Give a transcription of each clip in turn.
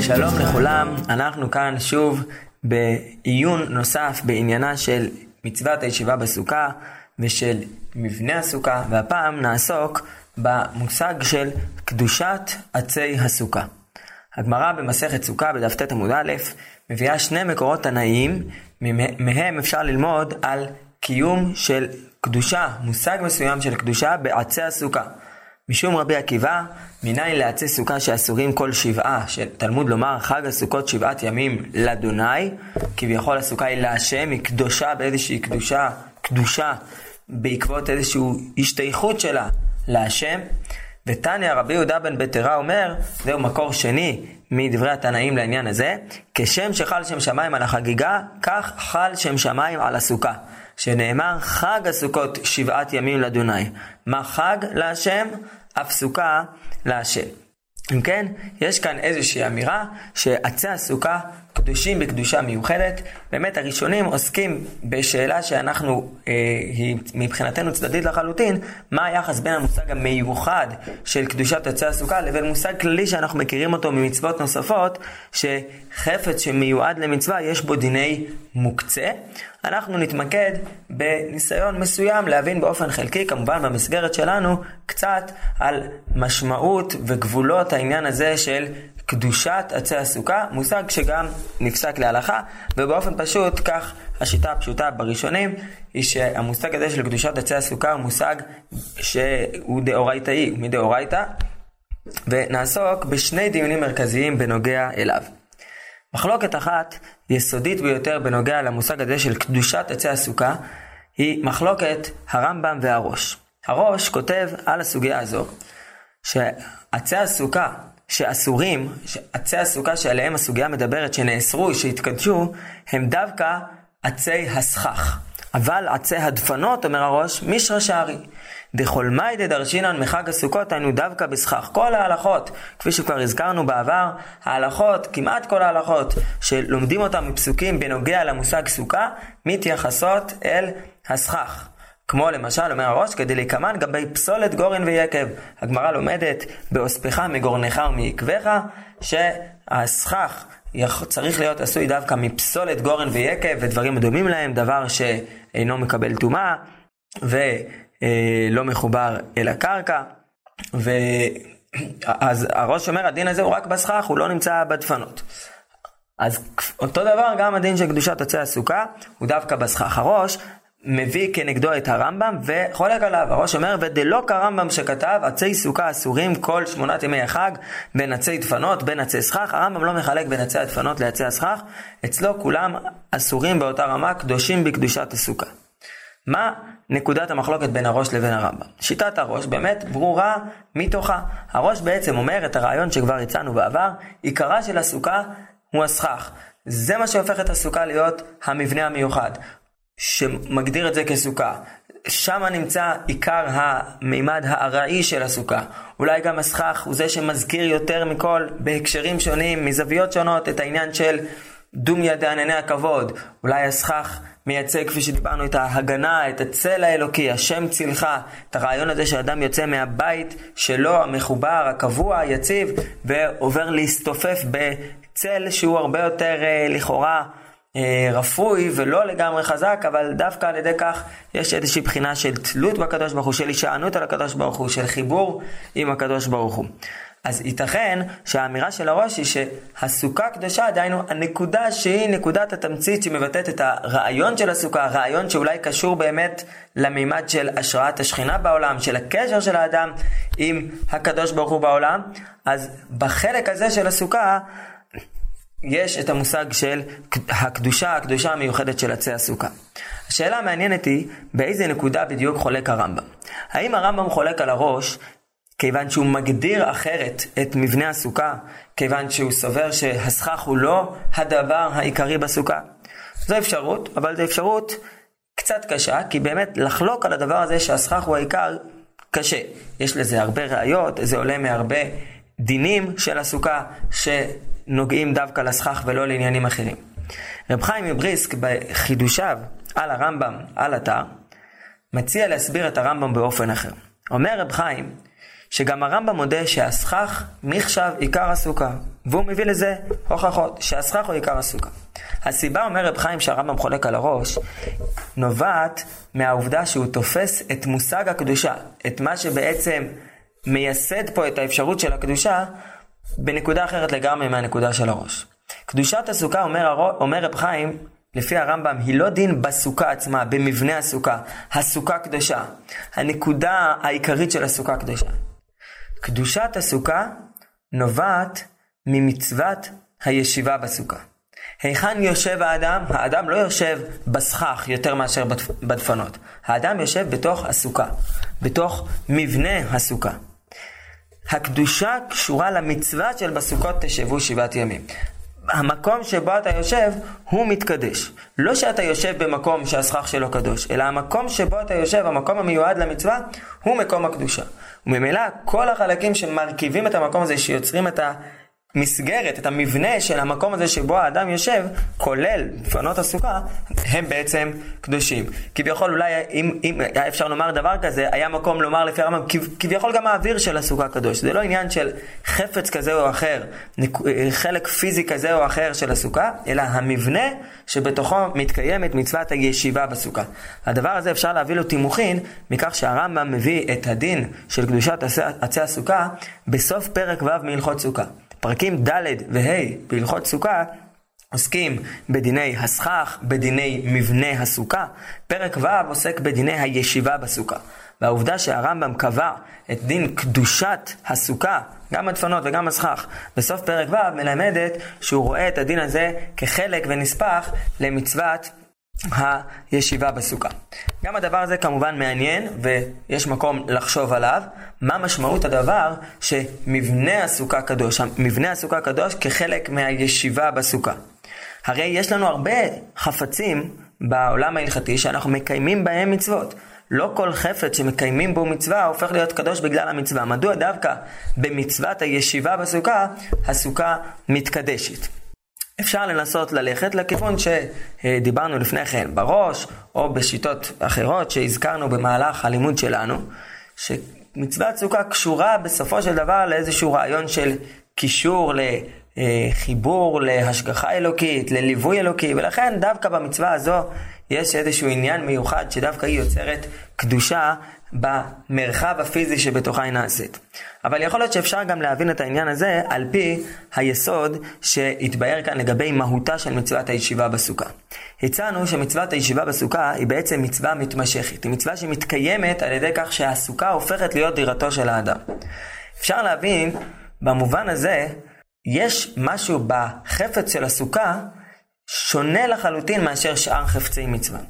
שלום לכולם, אנחנו כאן שוב בעיון נוסף בעניינה של מצוות הישיבה בסוכה ושל מבנה הסוכה, והפעם נעסוק במושג של קדושת עצי הסוכה. הגמרא במסכת סוכה בדף ט עמוד א' מביאה שני מקורות תנאיים, מהם אפשר ללמוד על קיום של קדושה, מושג מסוים של קדושה בעצי הסוכה. משום רבי עקיבא, מניין לעצי סוכה שאסורים כל שבעה, שתלמוד לומר חג הסוכות שבעת ימים לאדוני, כביכול הסוכה היא להשם, היא קדושה באיזושהי קדושה, קדושה בעקבות איזושהי השתייכות שלה להשם. ותניא רבי יהודה בן בטרה אומר, זהו מקור שני מדברי התנאים לעניין הזה, כשם שחל שם שמיים על החגיגה, כך חל שם שמיים על הסוכה. שנאמר חג הסוכות שבעת ימים לאדוני. מה חג להשם? אף סוכה להשם. אם כן, יש כאן איזושהי אמירה שעצי הסוכה קדושים בקדושה מיוחדת. באמת הראשונים עוסקים בשאלה שאנחנו, אה, היא מבחינתנו צדדית לחלוטין, מה היחס בין המושג המיוחד של קדושת עצי הסוכה לבין מושג כללי שאנחנו מכירים אותו ממצוות נוספות, שחפץ שמיועד למצווה יש בו דיני מוקצה. אנחנו נתמקד בניסיון מסוים להבין באופן חלקי, כמובן במסגרת שלנו, קצת על משמעות וגבולות העניין הזה של קדושת עצי הסוכה, מושג שגם נפסק להלכה, ובאופן פשוט כך השיטה הפשוטה בראשונים היא שהמושג הזה של קדושת עצי הסוכה הוא מושג שהוא דאורייתאי, מדאורייתא, ונעסוק בשני דיונים מרכזיים בנוגע אליו. מחלוקת אחת יסודית ביותר בנוגע למושג הזה של קדושת עצי הסוכה היא מחלוקת הרמב"ם והראש. הראש כותב על הסוגיה הזו שעצי הסוכה שאסורים, עצי הסוכה שעליהם הסוגיה מדברת, שנאסרו, שהתקדשו, הם דווקא עצי הסכך. אבל עצי הדפנות, אומר הראש, מישרא שערי. דכל מאי דדרשינן מחג הסוכות היינו דווקא בסכך. כל ההלכות, כפי שכבר הזכרנו בעבר, ההלכות, כמעט כל ההלכות, שלומדים אותן מפסוקים בנוגע למושג סוכה, מתייחסות אל הסכך. כמו למשל, אומר הראש, כדי להיכמן גבי פסולת גורן ויקב. הגמרא לומדת באוספך מגורנך ומעקבך, שהסכך צריך להיות עשוי דווקא מפסולת גורן ויקב ודברים דומים להם, דבר שאינו מקבל טומאה ולא מחובר אל הקרקע. ו... אז הראש אומר, הדין הזה הוא רק בסכך, הוא לא נמצא בדפנות. אז אותו דבר גם הדין של קדושת עצי הסוכה הוא דווקא בסכך. הראש מביא כנגדו את הרמב"ם וחולק עליו. הראש אומר, ודלא כרמב"ם שכתב, עצי סוכה אסורים כל שמונת ימי החג, בין עצי דפנות, בין עצי סכך. הרמב"ם לא מחלק בין עצי הדפנות לעצי הסכך, אצלו כולם אסורים באותה רמה, קדושים בקדושת הסוכה. מה נקודת המחלוקת בין הראש לבין הרמב"ם? שיטת הראש באמת ברורה מתוכה. הראש בעצם אומר את הרעיון שכבר הצענו בעבר, עיקרה של הסוכה הוא הסכך. זה מה שהופך את הסוכה להיות המבנה המיוחד. שמגדיר את זה כסוכה. שם נמצא עיקר המימד הארעי של הסוכה. אולי גם הסכך הוא זה שמזכיר יותר מכל, בהקשרים שונים, מזוויות שונות, את העניין של דומיה דענני הכבוד. אולי הסכך מייצג, כפי שדיברנו, את ההגנה, את הצל האלוקי, השם צילך, את הרעיון הזה שאדם יוצא מהבית שלו, המחובר, הקבוע, היציב, ועובר להסתופף בצל שהוא הרבה יותר אה, לכאורה רפוי ולא לגמרי חזק, אבל דווקא על ידי כך יש איזושהי בחינה של תלות בקדוש ברוך הוא, של הישענות על הקדוש ברוך הוא, של חיבור עם הקדוש ברוך הוא. אז ייתכן שהאמירה של הראש היא שהסוכה קדושה, דהיינו הנקודה שהיא נקודת התמצית שמבטאת את הרעיון של הסוכה, הרעיון שאולי קשור באמת למימד של השראת השכינה בעולם, של הקשר של האדם עם הקדוש ברוך הוא בעולם, אז בחלק הזה של הסוכה יש את המושג של הקדושה, הקדושה המיוחדת של עצי הסוכה. השאלה המעניינת היא, באיזה נקודה בדיוק חולק הרמב"ם? האם הרמב"ם חולק על הראש, כיוון שהוא מגדיר אחרת את מבנה הסוכה, כיוון שהוא סובר שהסכך הוא לא הדבר העיקרי בסוכה? זו אפשרות, אבל זו אפשרות קצת קשה, כי באמת לחלוק על הדבר הזה שהסכך הוא העיקר, קשה. יש לזה הרבה ראיות, זה עולה מהרבה דינים של הסוכה, ש... נוגעים דווקא לסכך ולא לעניינים אחרים. רב חיים מבריסק בחידושיו על הרמב"ם, על אתר, מציע להסביר את הרמב"ם באופן אחר. אומר רב חיים, שגם הרמב"ם מודה שהסכך מחשב עיקר הסוכה, והוא מביא לזה הוכחות, שהסכך הוא עיקר הסוכה. הסיבה, אומר רב חיים, שהרמב"ם חולק על הראש, נובעת מהעובדה שהוא תופס את מושג הקדושה, את מה שבעצם מייסד פה את האפשרות של הקדושה, בנקודה אחרת לגמרי מהנקודה של הראש. קדושת הסוכה, אומר, אומר רב חיים, לפי הרמב"ם, היא לא דין בסוכה עצמה, במבנה הסוכה. הסוכה קדושה. הנקודה העיקרית של הסוכה קדושה. קדושת הסוכה נובעת ממצוות הישיבה בסוכה. היכן יושב האדם? האדם לא יושב בסכך יותר מאשר בדפנות. האדם יושב בתוך הסוכה, בתוך מבנה הסוכה. הקדושה קשורה למצווה של בסוכות תשבו שבעת ימים. המקום שבו אתה יושב הוא מתקדש. לא שאתה יושב במקום שהסכך שלו קדוש, אלא המקום שבו אתה יושב, המקום המיועד למצווה, הוא מקום הקדושה. וממילא כל החלקים שמרכיבים את המקום הזה, שיוצרים את. המסגרת, את המבנה של המקום הזה שבו האדם יושב, כולל דפנות הסוכה, הם בעצם קדושים. כביכול אולי אם, אם היה אפשר לומר דבר כזה, היה מקום לומר לפי הרמב"ם, כביכול גם האוויר של הסוכה קדוש. זה לא עניין של חפץ כזה או אחר, חלק פיזי כזה או אחר של הסוכה, אלא המבנה שבתוכו מתקיימת מצוות הישיבה בסוכה. הדבר הזה אפשר להביא לו תימוכין מכך שהרמב"ם מביא את הדין של קדושת עצי הסוכה בסוף פרק ו' מהלכות סוכה. פרקים ד' וה' בהלכות סוכה עוסקים בדיני הסכך, בדיני מבנה הסוכה. פרק ו' עוסק בדיני הישיבה בסוכה. והעובדה שהרמב"ם קבע את דין קדושת הסוכה, גם הדפנות וגם הסכך, בסוף פרק ו' מלמדת שהוא רואה את הדין הזה כחלק ונספח למצוות הישיבה בסוכה. גם הדבר הזה כמובן מעניין ויש מקום לחשוב עליו, מה משמעות הדבר שמבנה הסוכה קדוש, מבנה הסוכה קדוש כחלק מהישיבה בסוכה. הרי יש לנו הרבה חפצים בעולם ההלכתי שאנחנו מקיימים בהם מצוות. לא כל חפץ שמקיימים בו מצווה הופך להיות קדוש בגלל המצווה. מדוע דווקא במצוות הישיבה בסוכה, הסוכה מתקדשת? אפשר לנסות ללכת לכיוון שדיברנו לפני כן בראש, או בשיטות אחרות שהזכרנו במהלך הלימוד שלנו, שמצוות סוכה קשורה בסופו של דבר לאיזשהו רעיון של קישור לחיבור להשגחה אלוקית, לליווי אלוקי, ולכן דווקא במצווה הזו יש איזשהו עניין מיוחד שדווקא היא יוצרת קדושה במרחב הפיזי שבתוכה היא נעשית. אבל יכול להיות שאפשר גם להבין את העניין הזה על פי היסוד שהתבהר כאן לגבי מהותה של מצוות הישיבה בסוכה. הצענו שמצוות הישיבה בסוכה היא בעצם מצווה מתמשכת, היא מצווה שמתקיימת על ידי כך שהסוכה הופכת להיות דירתו של האדם. אפשר להבין, במובן הזה, יש משהו בחפץ של הסוכה שונה לחלוטין מאשר שאר חפצי מצווה.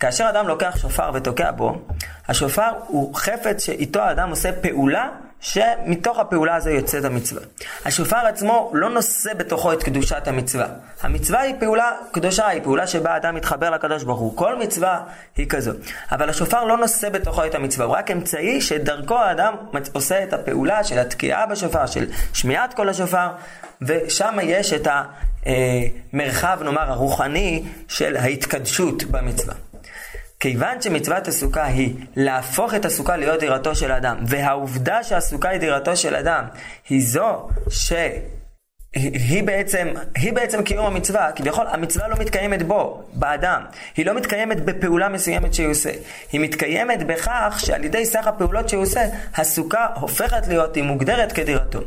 כאשר אדם לוקח שופר ותוקע בו, השופר הוא חפץ שאיתו האדם עושה פעולה שמתוך הפעולה הזו יוצאת המצווה. השופר עצמו לא נושא בתוכו את קדושת המצווה. המצווה היא פעולה קדושה, היא פעולה שבה האדם מתחבר לקדוש ברוך הוא. כל מצווה היא כזו. אבל השופר לא נושא בתוכו את המצווה, הוא רק אמצעי שדרכו האדם עושה את הפעולה של התקיעה בשופר, של שמיעת כל השופר, ושם יש את המרחב, נאמר, הרוחני של ההתקדשות במצווה. כיוון שמצוות הסוכה היא להפוך את הסוכה להיות דירתו של אדם, והעובדה שהסוכה היא דירתו של אדם, היא זו ש... היא בעצם, היא בעצם קיום המצווה, כביכול המצווה לא מתקיימת בו, באדם. היא לא מתקיימת בפעולה מסוימת שהוא עושה. היא מתקיימת בכך שעל ידי סך הפעולות שהוא עושה, הסוכה הופכת להיות, היא מוגדרת כדירתו.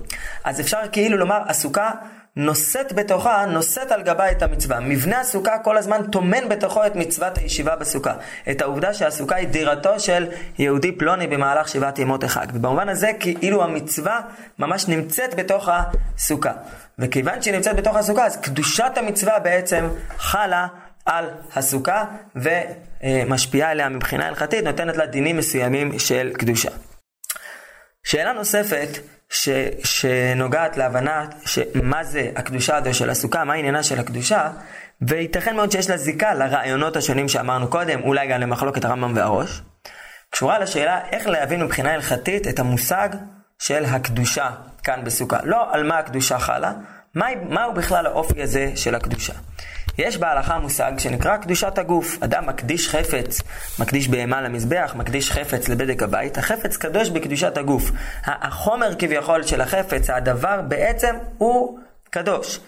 אז אפשר כאילו לומר, הסוכה נושאת בתוכה, נושאת על גבה את המצווה. מבנה הסוכה כל הזמן טומן בתוכו את מצוות הישיבה בסוכה. את העובדה שהסוכה היא דירתו של יהודי פלוני במהלך שבעת ימות החג. ובמובן הזה כאילו המצווה ממש נמצאת בתוך הסוכה. וכיוון שהיא נמצאת בתוך הסוכה, אז קדושת המצווה בעצם חלה על הסוכה ומשפיעה עליה מבחינה הלכתית, נותנת לה דינים מסוימים של קדושה. שאלה נוספת ש, שנוגעת להבנה מה זה הקדושה הזו של הסוכה, מה עניינה של הקדושה, וייתכן מאוד שיש לה זיקה לרעיונות השונים שאמרנו קודם, אולי גם למחלוקת הרמב"ם והראש, קשורה לשאלה איך להבין מבחינה הלכתית את המושג של הקדושה כאן בסוכה. לא על מה הקדושה חלה, מה, מהו בכלל האופי הזה של הקדושה? יש בהלכה מושג שנקרא קדושת הגוף. אדם מקדיש חפץ, מקדיש בהמה למזבח, מקדיש חפץ לבדק הבית, החפץ קדוש בקדושת הגוף. החומר כביכול של החפץ, הדבר בעצם הוא קדוש.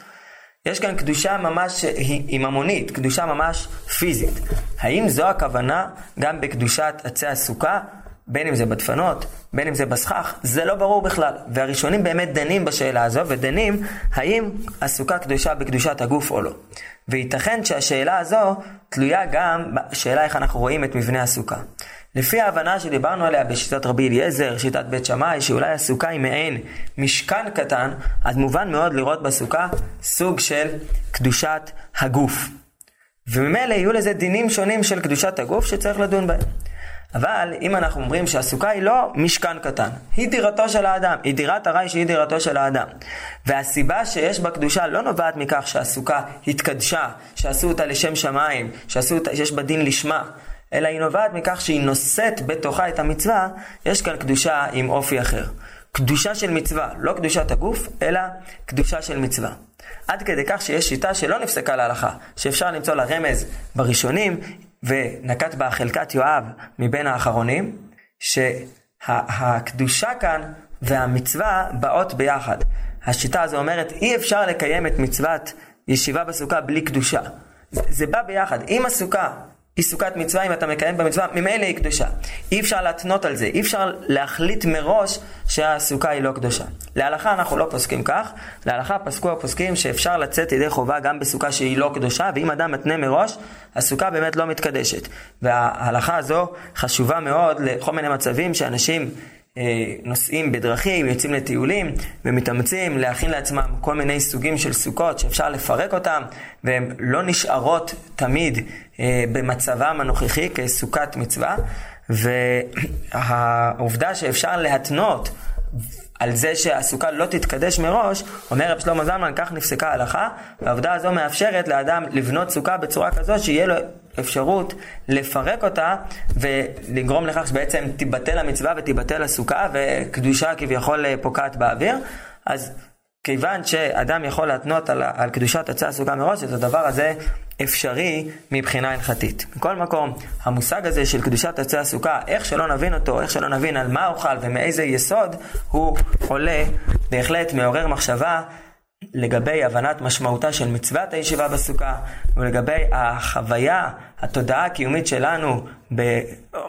יש כאן קדושה ממש, היא ממונית, קדושה ממש פיזית. האם זו הכוונה גם בקדושת עצי הסוכה? בין אם זה בדפנות, בין אם זה בסכך, זה לא ברור בכלל. והראשונים באמת דנים בשאלה הזו, ודנים האם הסוכה קדושה בקדושת הגוף או לא. וייתכן שהשאלה הזו תלויה גם בשאלה איך אנחנו רואים את מבנה הסוכה. לפי ההבנה שדיברנו עליה בשיטת רבי אליעזר, שיטת בית שמאי, שאולי הסוכה היא מעין משכן קטן, אז מובן מאוד לראות בסוכה סוג של קדושת הגוף. וממילא יהיו לזה דינים שונים של קדושת הגוף שצריך לדון בהם. אבל אם אנחנו אומרים שהסוכה היא לא משכן קטן, היא דירתו של האדם, היא דירת ארעי שהיא דירתו של האדם. והסיבה שיש בה קדושה לא נובעת מכך שהסוכה התקדשה, שעשו אותה לשם שמיים, שעשו אותה, שיש בה דין לשמה, אלא היא נובעת מכך שהיא נושאת בתוכה את המצווה, יש כאן קדושה עם אופי אחר. קדושה של מצווה, לא קדושת הגוף, אלא קדושה של מצווה. עד כדי כך שיש שיטה שלא נפסקה להלכה, שאפשר למצוא לה רמז בראשונים, ונקט בה חלקת יואב מבין האחרונים, שהקדושה כאן והמצווה באות ביחד. השיטה הזו אומרת, אי אפשר לקיים את מצוות ישיבה בסוכה בלי קדושה. זה בא ביחד. אם הסוכה היא סוכת מצווה, אם אתה מקיים במצווה, ממילא היא קדושה. אי אפשר להתנות על זה, אי אפשר להחליט מראש שהסוכה היא לא קדושה. להלכה אנחנו לא פוסקים כך, להלכה פסקו הפוסקים שאפשר לצאת ידי חובה גם בסוכה שהיא לא קדושה, ואם אדם מתנה מראש, הסוכה באמת לא מתקדשת. וההלכה הזו חשובה מאוד לכל מיני מצבים שאנשים נוסעים בדרכים, יוצאים לטיולים ומתאמצים להכין לעצמם כל מיני סוגים של סוכות שאפשר לפרק אותם והן לא נשארות תמיד אה, במצבם הנוכחי כסוכת מצווה. והעובדה שאפשר להתנות על זה שהסוכה לא תתקדש מראש, אומר רב שלמה זלמן, כך נפסקה ההלכה, והעובדה הזו מאפשרת לאדם לבנות סוכה בצורה כזו שיהיה לו אפשרות לפרק אותה ולגרום לכך שבעצם תיבטל המצווה ותיבטל הסוכה וקדושה כביכול פוקעת באוויר. אז כיוון שאדם יכול להתנות על, על קדושת עצי הסוכה מראש, אז הדבר הזה אפשרי מבחינה הלכתית. מכל מקום, המושג הזה של קדושת עצי הסוכה, איך שלא נבין אותו, איך שלא נבין על מה אוכל ומאיזה יסוד, הוא עולה, בהחלט מעורר מחשבה לגבי הבנת משמעותה של מצוות הישיבה בסוכה, ולגבי החוויה, התודעה הקיומית שלנו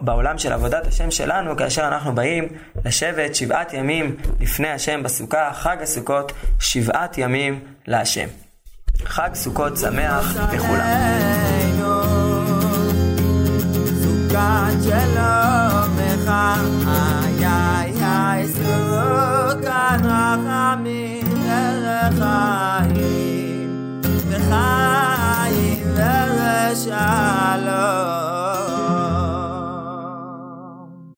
בעולם של עבודת השם שלנו, כאשר אנחנו באים לשבת שבעת ימים לפני השם בסוכה, חג הסוכות, שבעת ימים להשם. חג סוכות שמח לכולם. רחמים וחיים וחיים special love.